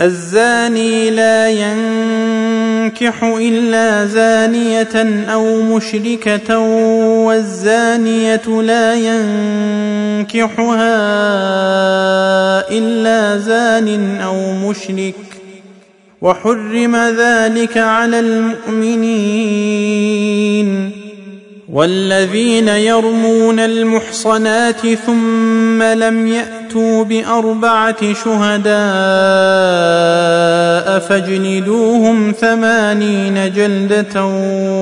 الزاني لا ينكح إلا زانية أو مشركة والزانية لا ينكحها إلا زان أو مشرك. وحرم ذلك على المؤمنين. والذين يرمون المحصنات ثم لم ياتوا بأربعة شهداء فاجلدوهم ثمانين جلدة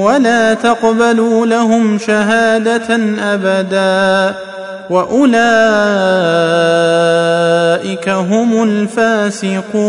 ولا تقبلوا لهم شهادة أبدا وأولئك هم الفاسقون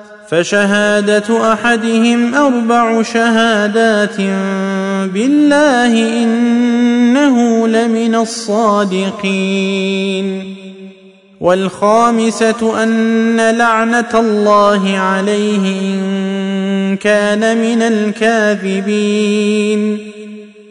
فشهادة أحدهم أربع شهادات بالله إنه لمن الصادقين. والخامسة أن لعنة الله عليه إن كان من الكاذبين.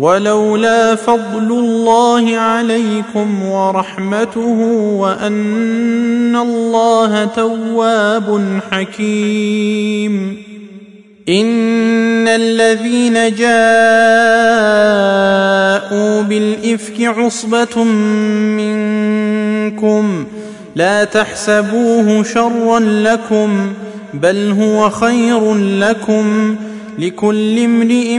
ولولا فضل الله عليكم ورحمته وأن الله تواب حكيم. إن الذين جاءوا بالإفك عصبة منكم لا تحسبوه شرا لكم بل هو خير لكم لكل امرئ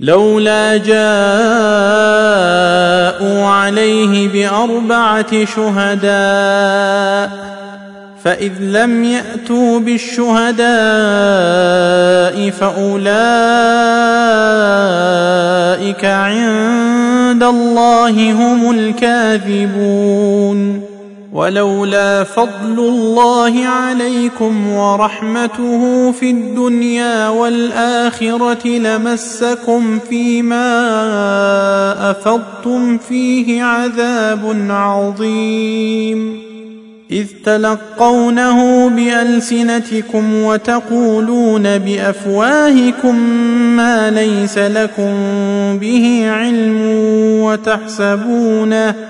لولا جاءوا عليه بأربعة شهداء فإذ لم يأتوا بالشهداء فأولئك عند الله هم الكاذبون. ولولا فضل الله عليكم ورحمته في الدنيا والآخرة لمسكم فيما أفضتم فيه عذاب عظيم. إذ تلقونه بألسنتكم وتقولون بأفواهكم ما ليس لكم به علم وتحسبونه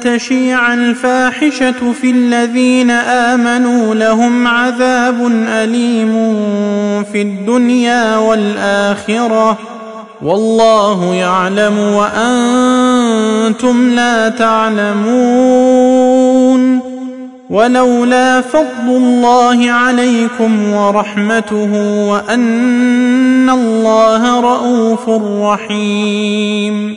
تشيع الفاحشة في الذين آمنوا لهم عذاب أليم في الدنيا والآخرة. والله يعلم وأنتم لا تعلمون. ولولا فضل الله عليكم ورحمته وأن الله رءوف رحيم.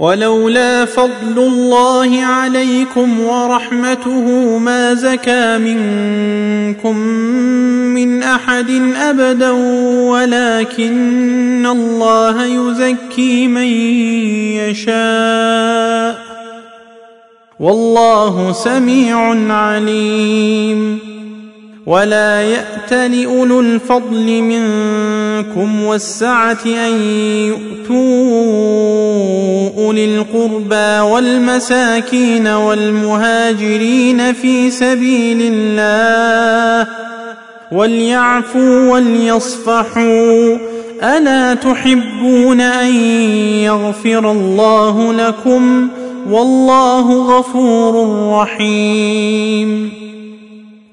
ولولا فضل الله عليكم ورحمته ما زكى منكم من أحد أبدا ولكن الله يزكي من يشاء. والله سميع عليم. ولا يات لاولو الفضل منكم والسعة أن يؤتوا أولي القربى والمساكين والمهاجرين في سبيل الله وليعفوا وليصفحوا ألا تحبون أن يغفر الله لكم والله غفور رحيم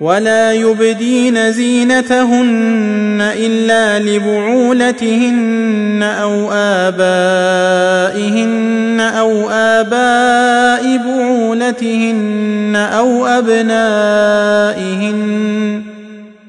ولا يبدين زينتهن إلا لبعولتهن أو آبائهن أو آباء بعولتهن أو أبنائهن.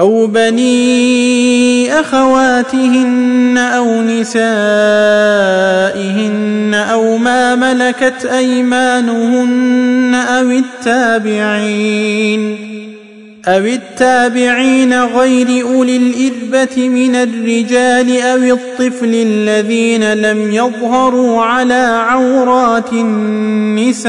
أو بني أخواتهن أو نسائهن أو ما ملكت أيمانهن أو التابعين أو التابعين غير أولي الإربة من الرجال أو الطفل الذين لم يظهروا على عورات النساء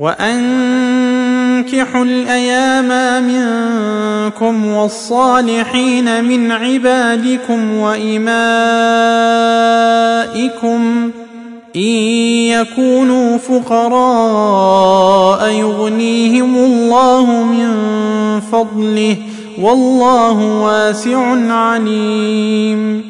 وأنكحوا الأيام منكم والصالحين من عبادكم وإمائكم إن يكونوا فقراء يغنيهم الله من فضله والله واسع عليم.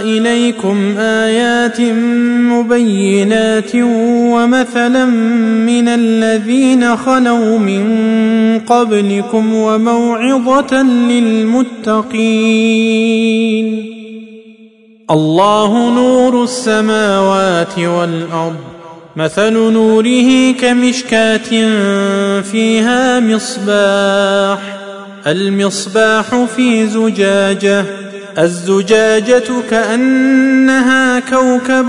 إليكم آيات مبينات ومثلا من الذين خلوا من قبلكم وموعظة للمتقين. الله نور السماوات والأرض مثل نوره كمشكاة فيها مصباح المصباح في زجاجة الزجاجة كأنها كوكب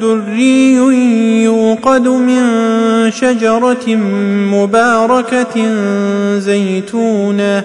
دري يوقد من شجرة مباركة زيتونة.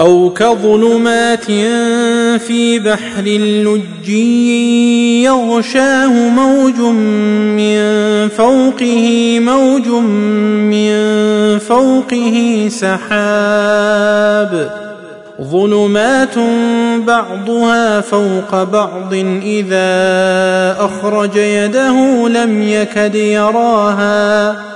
أو كظلمات في بحر لجي يغشاه موج من فوقه موج من فوقه سحاب. ظلمات بعضها فوق بعض إذا أخرج يده لم يكد يراها.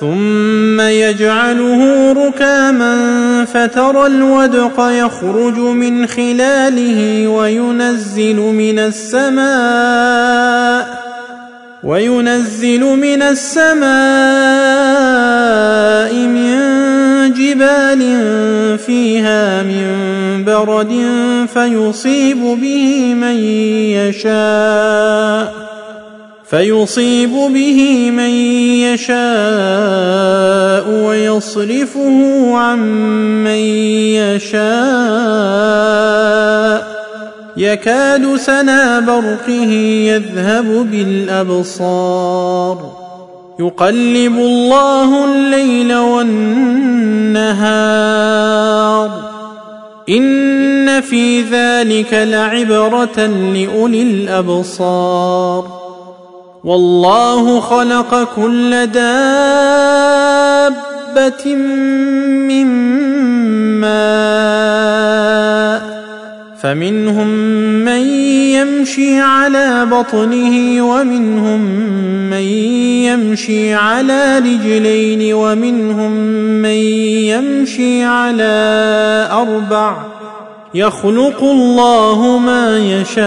ثم يجعله ركاما فترى الودق يخرج من خلاله وينزل من السماء وينزل من السماء من جبال فيها من برد فيصيب به من يشاء فيصيب به من يشاء ويصرفه عن من يشاء. يكاد سنا برقه يذهب بالأبصار. يقلب الله الليل والنهار. إن في ذلك لعبرة لأولي الأبصار. والله خلق كل دابة من ماء فمنهم من يمشي على بطنه ومنهم من يمشي على رجلين ومنهم من يمشي على أربع. يخلق الله ما يشاء.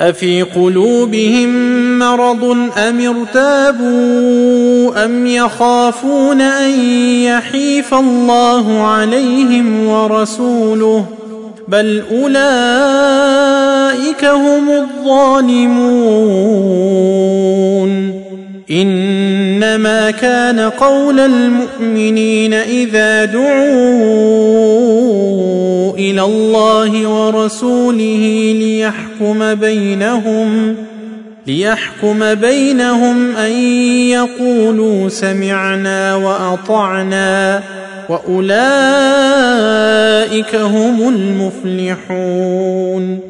افي قلوبهم مرض ام ارتابوا ام يخافون ان يحيف الله عليهم ورسوله بل اولئك هم الظالمون انما كان قول المؤمنين اذا دعوا إلى الله ورسوله ليحكم بينهم ليحكم بينهم أن يقولوا سمعنا وأطعنا وأولئك هم المفلحون.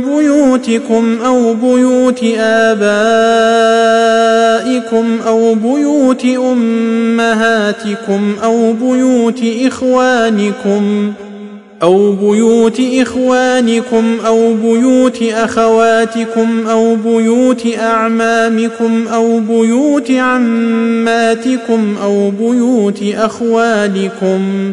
بيوتكم أو بيوت آبائكم أو بيوت أمهاتكم أو بيوت إخوانكم أو بيوت إخوانكم أو بيوت أخواتكم أو بيوت أعمامكم أو بيوت عماتكم أو بيوت أخوالكم